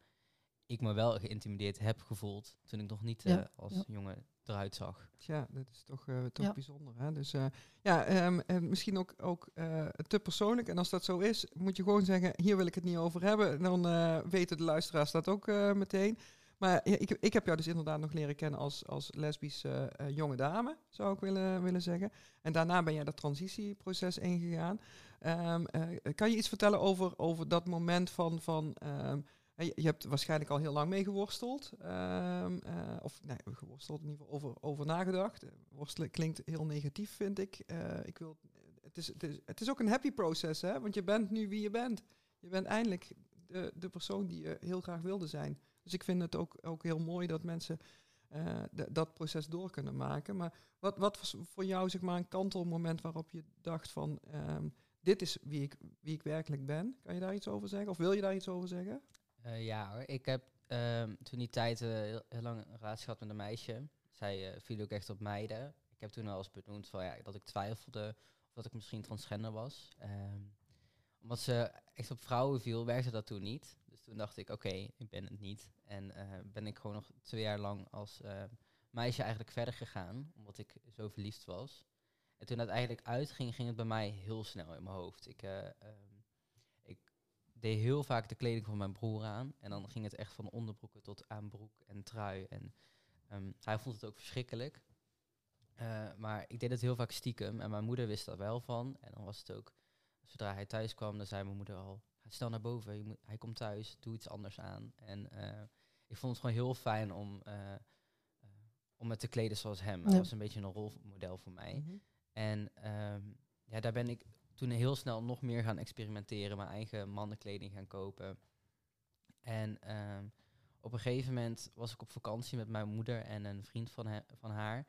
ik me wel geïntimideerd heb gevoeld toen ik nog niet eh, Ja, als ja. jongen eruit zag. Ja, dat is toch, eh, toch Ja. bijzonder. Hè? Dus eh, ja, ehm, en misschien ook, ook eh, te persoonlijk. En als dat zo is, moet je gewoon zeggen, hier wil ik het niet over hebben. En dan eh, weten de luisteraars dat ook eh, meteen. Maar ja, ik, ik heb jou dus inderdaad nog leren kennen als, als lesbische eh, jonge dame, zou ik willen, willen zeggen. En daarna ben jij dat transitieproces ingegaan. Ehm, eh, kan je iets vertellen over, over dat moment van... van ehm, je, hebt waarschijnlijk al heel lang mee geworsteld. ehm, eh, of nee, geworsteld in ieder geval over, over nagedacht. Eh, Worstelen klinkt heel negatief, vind ik. Eh, ik wil, het, is, het, is, het is ook een happy proces, hè? Want je bent nu wie je bent. Je bent eindelijk de, de persoon die je heel graag wilde zijn. Dus ik vind het ook, ook heel mooi dat mensen dat proces door kunnen maken. Maar wat, wat was voor jou zeg maar een kantelmoment waarop je dacht van... ehm, dit is wie ik, wie ik werkelijk ben. Kan je daar iets over zeggen? Of wil je daar iets over zeggen? Eh, ja hoor, ik heb ehm, toen die tijd eh, heel, heel lang een relatie gehad met een meisje. Zij eh, viel ook echt op meiden. Ik heb toen wel eens benoemd van, ja, dat ik twijfelde of dat ik misschien transgender was. Ehm, omdat ze echt op vrouwen viel, werkte dat toen niet. Dus toen dacht ik, oké, ik ben het niet. En ben ik gewoon nog twee jaar lang als eh, meisje eigenlijk verder gegaan, omdat ik zo verliefd was. En toen het eigenlijk uitging, ging het bij mij heel snel in mijn hoofd. Ehm, ik deed heel vaak de kleding van mijn broer aan. En dan ging het echt van onderbroeken tot aan broek en trui. En ehm, hij vond het ook verschrikkelijk. Eh, maar ik deed het heel vaak stiekem. En mijn moeder wist daar wel van. En dan was het ook, zodra hij thuis kwam, dan zei mijn moeder al... "Ga Snel naar boven, je moet, hij komt thuis, doe iets anders aan. En eh, ik vond het gewoon heel fijn om, eh, om me te kleden zoals hem. Hij Ja. was een beetje een rolmodel voor mij. En ehm, ja, daar ben ik toen heel snel nog meer gaan experimenteren, mijn eigen mannenkleding gaan kopen. En ehm, op een gegeven moment was ik op vakantie met mijn moeder en een vriend van, he- van haar.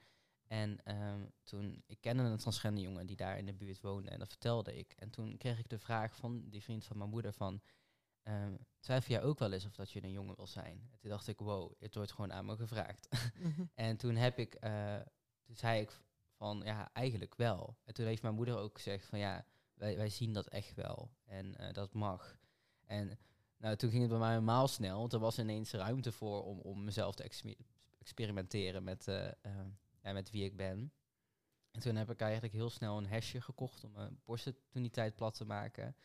En ehm, toen, ik kende een transgender jongen die daar in de buurt woonde en dat vertelde ik. En toen kreeg ik de vraag van die vriend van mijn moeder van, ehm, twijfel jij ook wel eens of dat je een jongen wil zijn? En toen dacht ik, wow, het wordt gewoon aan me gevraagd. Mhm. en toen heb ik, eh, toen zei ik van, ja, eigenlijk wel. En toen heeft mijn moeder ook gezegd van, ja, wij, wij zien dat echt wel. En eh, dat mag. En nou, toen ging het bij mij helemaal snel, want er was ineens ruimte voor om, om mezelf te exper- experimenteren met, eh, eh, ja, met wie ik ben. En toen heb ik eigenlijk heel snel een hesje gekocht om mijn borsten toen die tijd plat te maken.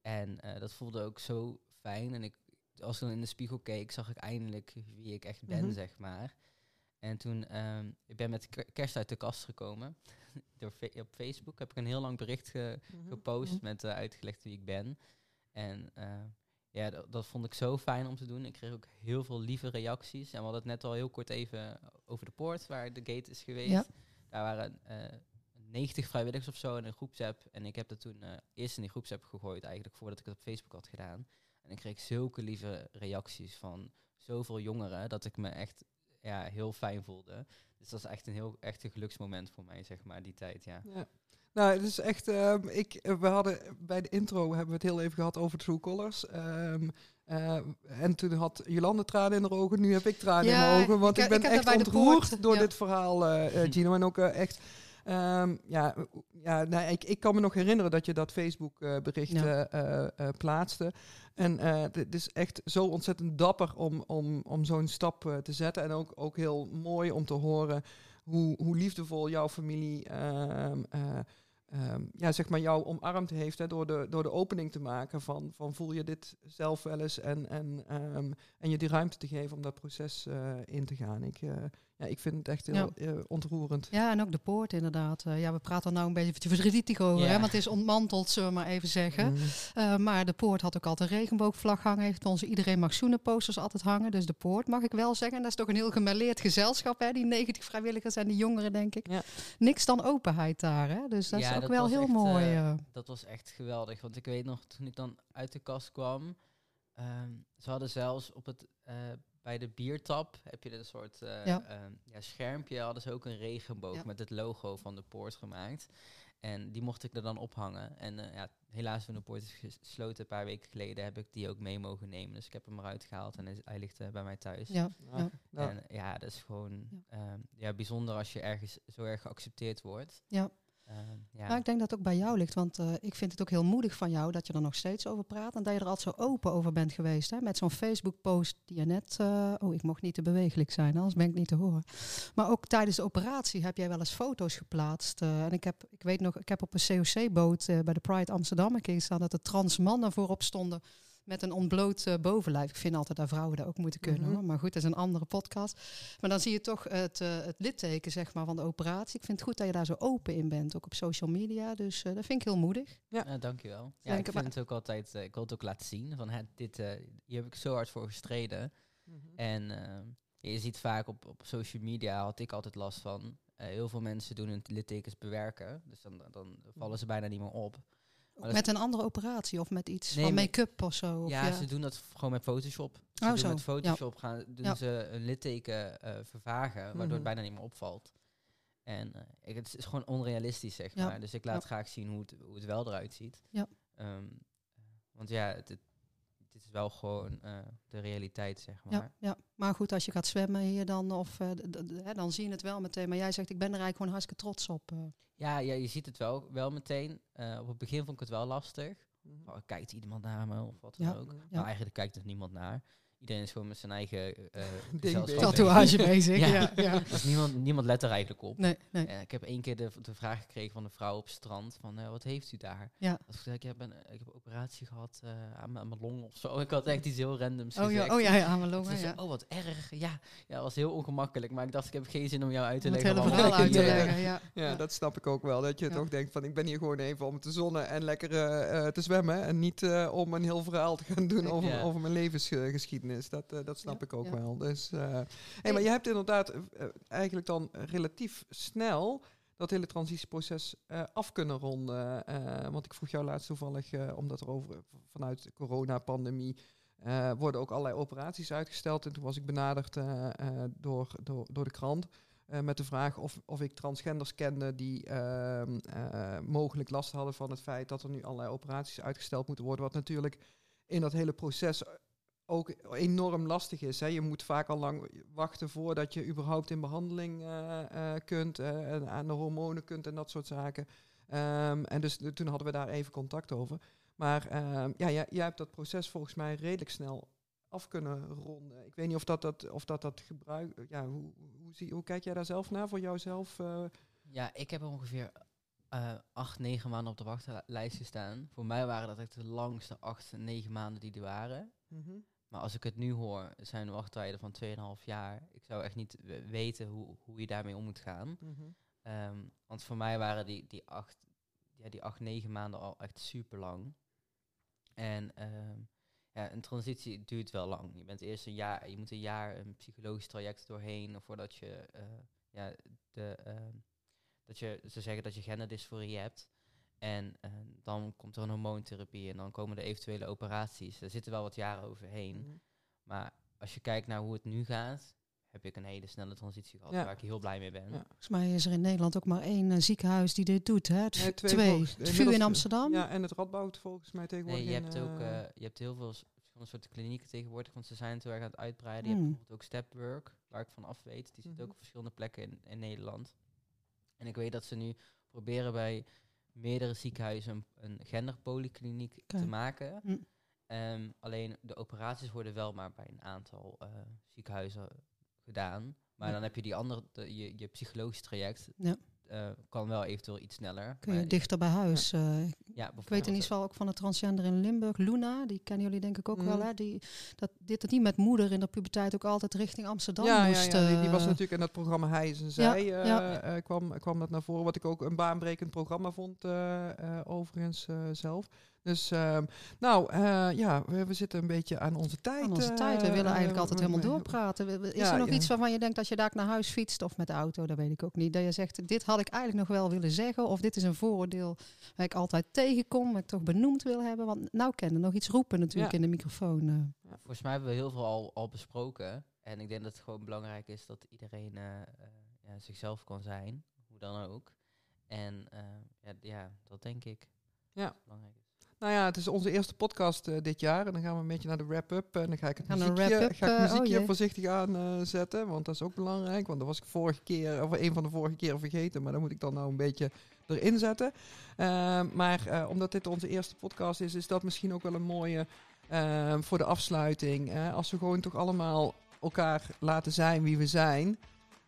En dat voelde ook zo fijn. En ik, als ik dan in de spiegel keek, zag ik eindelijk wie ik echt ben, Mhm. zeg maar. En toen, ehm ik ben met ke- kerst uit de kast gekomen. Door op Facebook heb ik een heel lang bericht ge- Mhm. gepost met eh, uitgelegd wie ik ben. En eh, ja, dat, dat vond ik zo fijn om te doen. Ik kreeg ook heel veel lieve reacties. En we hadden het net al heel kort even over de poort, waar de gate is geweest. Ja. Daar waren eh 90 vrijwilligers of zo in een groepsapp. En ik heb dat toen eh, eerst in die groepsapp gegooid, eigenlijk voordat ik het op Facebook had gedaan. En ik kreeg zulke lieve reacties van zoveel jongeren, dat ik me echt ja, heel fijn voelde. Dus dat is echt een heel echt een geluksmoment voor mij, zeg maar, die tijd, ja. Ja. Nou, het is echt. ehm, ik, we hadden bij de intro hebben we het heel even gehad over True Colors. Ehm, eh, en toen had Jolande tranen in haar ogen. Nu heb ik tranen Ja, in mijn ogen. Want ik ben ik echt ontroerd door ja. dit verhaal, eh, eh, Gino. En ook echt. Ehm, ja, ja nou, ik, ik kan me nog herinneren dat je dat Facebook-bericht Ja. eh, plaatste. En eh, het is echt zo ontzettend dapper om, om, om zo'n stap eh, te zetten. En ook, ook heel mooi om te horen hoe, hoe liefdevol jouw familie ehm, eh, ehm, ja, zeg maar jou omarmd heeft hè, door, de, door de opening te maken van, van voel je dit zelf wel eens en, en, en je die ruimte te geven om dat proces eh, in te gaan. Ik, eh, ja, ik vind het echt heel eh, ontroerend. Ja, en ook de poort inderdaad. Eh, ja, we praten er nou een beetje verdrietig over, Ja. hè, want het is ontmanteld, zullen we maar even zeggen. Mm. Eh, maar de poort had ook altijd een regenboogvlag hangen. Heeft onze Iedereen Mag Zoenen posters altijd hangen. Dus de poort mag ik wel zeggen. En dat is toch een heel gemêleerd gezelschap, hè? Die 90 vrijwilligers en die jongeren, denk ik. Ja. Niks dan openheid daar, hè? Dus dat Ja, is ook dat wel heel echt, mooi. Dat was echt geweldig. Want ik weet nog, toen ik dan uit de kast kwam, ehm, ze hadden zelfs op het, eh, bij de biertap, heb je een soort eh, Ja. ehm, ja, schermpje, hadden ze ook een regenboog Ja. met het logo van de poort gemaakt. En die mocht ik er dan ophangen. En eh, ja, helaas toen de poort is gesloten een paar weken geleden, heb ik die ook mee mogen nemen. Dus ik heb hem eruit gehaald en hij- ligt eh, bij mij thuis. ja, Ja. ja. En ja, dat is gewoon Ja. ehm, ja, bijzonder als je ergens zo erg geaccepteerd wordt. Ja. Ehm, ja. Nou, ik denk dat het ook bij jou ligt, want eh, ik vind het ook heel moedig van jou dat je er nog steeds over praat en dat je er altijd zo open over bent geweest. Hè? Met zo'n Facebook-post die je net. eh, oh, ik mocht niet te bewegelijk zijn, anders ben ik niet te horen. Maar ook tijdens de operatie heb jij wel eens foto's geplaatst. eh, en ik heb, ik weet nog, ik heb op een COC-boot bij de Pride Amsterdam een keer dat er trans mannen voorop stonden. Met een ontbloot eh, bovenlijf. Ik vind altijd dat vrouwen dat ook moeten kunnen. Mhm. hoor. Maar goed, dat is een andere podcast. Maar dan zie je toch het, eh, het litteken zeg maar, van de operatie. Ik vind het goed dat je daar zo open in bent, ook op social media. Dus eh, dat vind ik heel moedig. Ja, dankjewel. Ja, ik vind maar- het ook altijd, ik wil het ook laten zien, van hè, dit, eh, hier heb ik zo hard voor gestreden. mhm. En je ziet vaak op, op social media, had ik altijd last van, eh, heel veel mensen doen hun littekens bewerken, dus dan, dan vallen ze bijna niet meer op. Ook met een andere operatie of met iets Nee, van make-up of zo. Of ja, ze doen dat gewoon met Photoshop. Ze Oh, doen zo, met Photoshop gaan, doen Ja. ze een litteken eh, vervagen, waardoor Mhm. het bijna niet meer opvalt. En eh, ik, het is gewoon onrealistisch, zeg Ja. maar. Dus ik laat Ja. graag zien hoe het, hoe het wel eruit ziet. Ja. Ehm, want ja, het, is wel gewoon eh, de realiteit, zeg maar. Ja, ja, maar goed, als je gaat zwemmen hier dan, of, hè, dan zie je het wel meteen. Maar jij zegt, ik ben er eigenlijk gewoon hartstikke trots op. eh. Ja, ja, je ziet het wel, wel meteen. Op het begin vond ik het wel lastig. Mhm. Oh, kijkt iemand naar me of wat dan Ja. ook. Ja. Maar eigenlijk kijkt er niemand naar. Iedereen is gewoon met zijn eigen eh bezig. Tatoeage bezig. Ja. Ja. Ja, Dus niemand, niemand let er eigenlijk op. Nee, nee. Eh, ik heb één keer de, de vraag gekregen van een vrouw op het strand van eh, wat heeft u daar? Ja. Als ik zei, ik heb een, ik heb een operatie gehad eh, aan, mijn- aan mijn long of zo. Ik had echt iets heel randoms Oh gezegd. ja, oh ja, ja, aan mijn longen. Ja. oh wat erg. Ja. ja, dat was heel ongemakkelijk. Maar ik dacht, ik heb geen zin om jou uit te Om het leggen. hele verhaal uit te Ja. leggen. Ja. Ja, Ja. dat snap ik ook wel. Dat je Ja. toch denkt van ik ben hier gewoon even om te zonnen en lekker te zwemmen. En niet eh, om een heel verhaal te gaan doen over, Ja. over mijn levensgeschiedenis. Dat, eh, dat snap Ja, ik ook ja. wel. Dus, eh, hey, maar je hebt inderdaad eh, eigenlijk dan relatief snel dat hele transitieproces af kunnen ronden. Want ik vroeg jou laatst toevallig, omdat er over vanuit de coronapandemie worden ook allerlei operaties uitgesteld. En toen was ik benaderd door, door, door de krant. met de vraag of, of ik transgenders kende die ehm, eh, mogelijk last hadden van het feit dat er nu allerlei operaties uitgesteld moeten worden. Wat natuurlijk in dat hele proces ook enorm lastig is. Hè. Je moet vaak al lang wachten voordat je überhaupt in behandeling eh, eh, kunt eh, en aan de hormonen kunt en dat soort zaken. Ehm, en dus de- toen hadden we daar even contact over. Maar ehm, ja, jij, jij hebt dat proces volgens mij redelijk snel af kunnen ronden. Ik weet niet of dat dat, of dat, dat gebruik... Ja, hoe, hoe, zie, hoe kijk jij daar zelf naar voor jouzelf? Ja, ik heb ongeveer eh, acht, negen maanden op de wachtlijst gestaan. Voor mij waren dat echt de langste acht, negen maanden die er waren. Mhm. Maar als ik het nu hoor, zijn wachttijden van 2,5 jaar. Ik zou echt niet weten hoe, hoe je daarmee om moet gaan. Mhm. Ehm, want voor mij waren die, die, acht, ja, die acht, negen maanden al echt super lang. En ehm, ja, een transitie duurt wel lang. Je bent eerst een jaar, je moet een jaar een psychologisch traject doorheen voordat je, eh, ja, de, ehm, dat je, ze zeggen dat je genderdysforie hebt. En eh, dan komt er een hormoontherapie en dan komen er eventuele operaties. Er zitten wel wat jaren overheen. Mhm. Maar als je kijkt naar hoe het nu gaat, heb ik een hele snelle transitie gehad Ja. waar ik heel blij mee ben. Ja. Volgens mij is er in Nederland ook maar één eh, ziekenhuis die dit doet. Hè? Het Nee, twee. twee volgens- Het VU in Amsterdam. Ja, en het Radboud volgens mij tegenwoordig. Nee, je in, hebt ook eh, je hebt heel veel verschillende soorten klinieken tegenwoordig, want ze zijn het heel erg aan het uitbreiden. Je Hmm. hebt bijvoorbeeld ook Stepwork, waar ik van af weet. Die zit Mhm. ook op verschillende plekken in, in Nederland. En ik weet dat ze nu proberen bij meerdere ziekenhuizen een, genderpolykliniek te maken. Hm. Ehm, alleen de operaties worden wel maar bij een aantal eh, ziekenhuizen gedaan. Maar Ja. dan heb je die andere, de- je, je psychologisch traject. Ja. eh, kan wel eventueel iets sneller. Kun je dichter bij huis. eh, ja, ik weet in ieder geval ook van de transgender in Limburg, Luna. Die kennen jullie denk ik ook wel. Mhm. Hè? Die, dat dit het niet met moeder in de puberteit ook altijd richting Amsterdam ja, moest. ja, die, die was eh, natuurlijk in dat programma Hij is en Zij. Eh, kwam, kwam dat naar voren. Wat ik ook een baanbrekend programma vond, overigens zelf. Dus, ehm, nou eh, ja, we, we zitten een beetje aan onze tijd. aan onze eh, tijd. We willen eigenlijk altijd helemaal doorpraten. Is Ja, er nog ja. iets waarvan je denkt dat je daar naar huis fietst of met de auto? Dat weet ik ook niet. Dat je zegt, dit had ik eigenlijk nog wel willen zeggen. Of dit is een vooroordeel waar ik altijd tegenkom. Waar ik toch benoemd wil hebben. Want nou kennen nog iets roepen natuurlijk Ja. in de microfoon. eh. Volgens mij hebben we heel veel al, al besproken. En ik denk dat het gewoon belangrijk is dat iedereen eh, eh, ja, zichzelf kan zijn. Hoe dan ook. En eh, ja, ja, dat denk ik. Ja. dat belangrijk is. Nou ja, het is onze eerste podcast eh, dit jaar. En dan gaan we een beetje naar de wrap-up. En dan ga ik het muziekje, ga ik eh, oh muziekje voorzichtig aanzetten. want dat is ook belangrijk. Want dat was ik vorige keer, of een van de vorige keren vergeten. Maar dan moet ik dan nou een beetje erin zetten. Eh, maar omdat dit onze eerste podcast is, is dat misschien ook wel een mooie voor de afsluiting. als we gewoon toch allemaal elkaar laten zijn wie we zijn.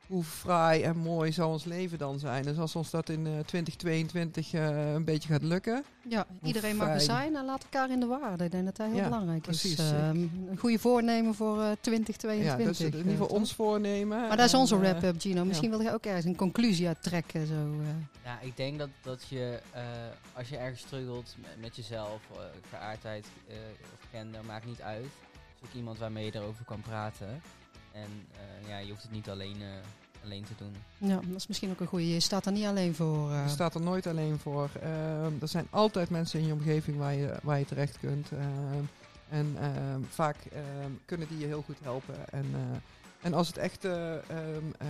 Hoe fraai en mooi zou ons leven dan zijn? Dus als ons dat in eh, 2022 eh, een beetje gaat lukken. Ja, iedereen mag er zijn en laat elkaar in de waarde. Ik denk dat dat heel Ja, belangrijk precies. is. Ehm, een goede voornemen voor eh Ja, 2022. dus in ieder geval eh, ons voornemen. Maar dat is onze eh, wrap-up, Gino. Misschien wil jij ook ergens een conclusie uit trekken. Zo, eh. Ja, ik denk dat, dat je, eh, als je ergens struggelt met, met jezelf, eh, geaardheid eh, of gender, maakt niet uit. Zoek iemand waarmee je erover kan praten. En eh, ja, je hoeft het niet alleen, eh, alleen te doen. Ja, dat is misschien ook een goede. Je staat er niet alleen voor. eh. Je staat er nooit alleen voor. Ehm, er zijn altijd mensen in je omgeving waar je, waar je terecht kunt. En ehm, vaak ehm, kunnen die je heel goed helpen. En, eh, en als het echt eh, ehm, eh,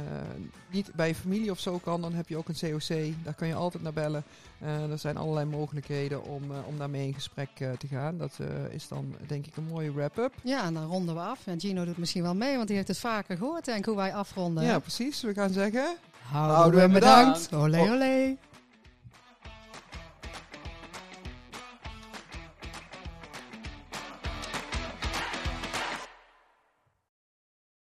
niet bij je familie of zo kan, dan heb je ook een COC. Daar kan je altijd naar bellen. Eh, er zijn allerlei mogelijkheden om, om daarmee in gesprek te gaan. Dat is dan denk ik een mooie wrap-up. Ja, en dan ronden we af. En Gino doet misschien wel mee, want die heeft het vaker gehoord. Denk hoe wij afronden. Ja, precies. We gaan zeggen... Houden Houden we bedankt. bedankt. Olé, olé.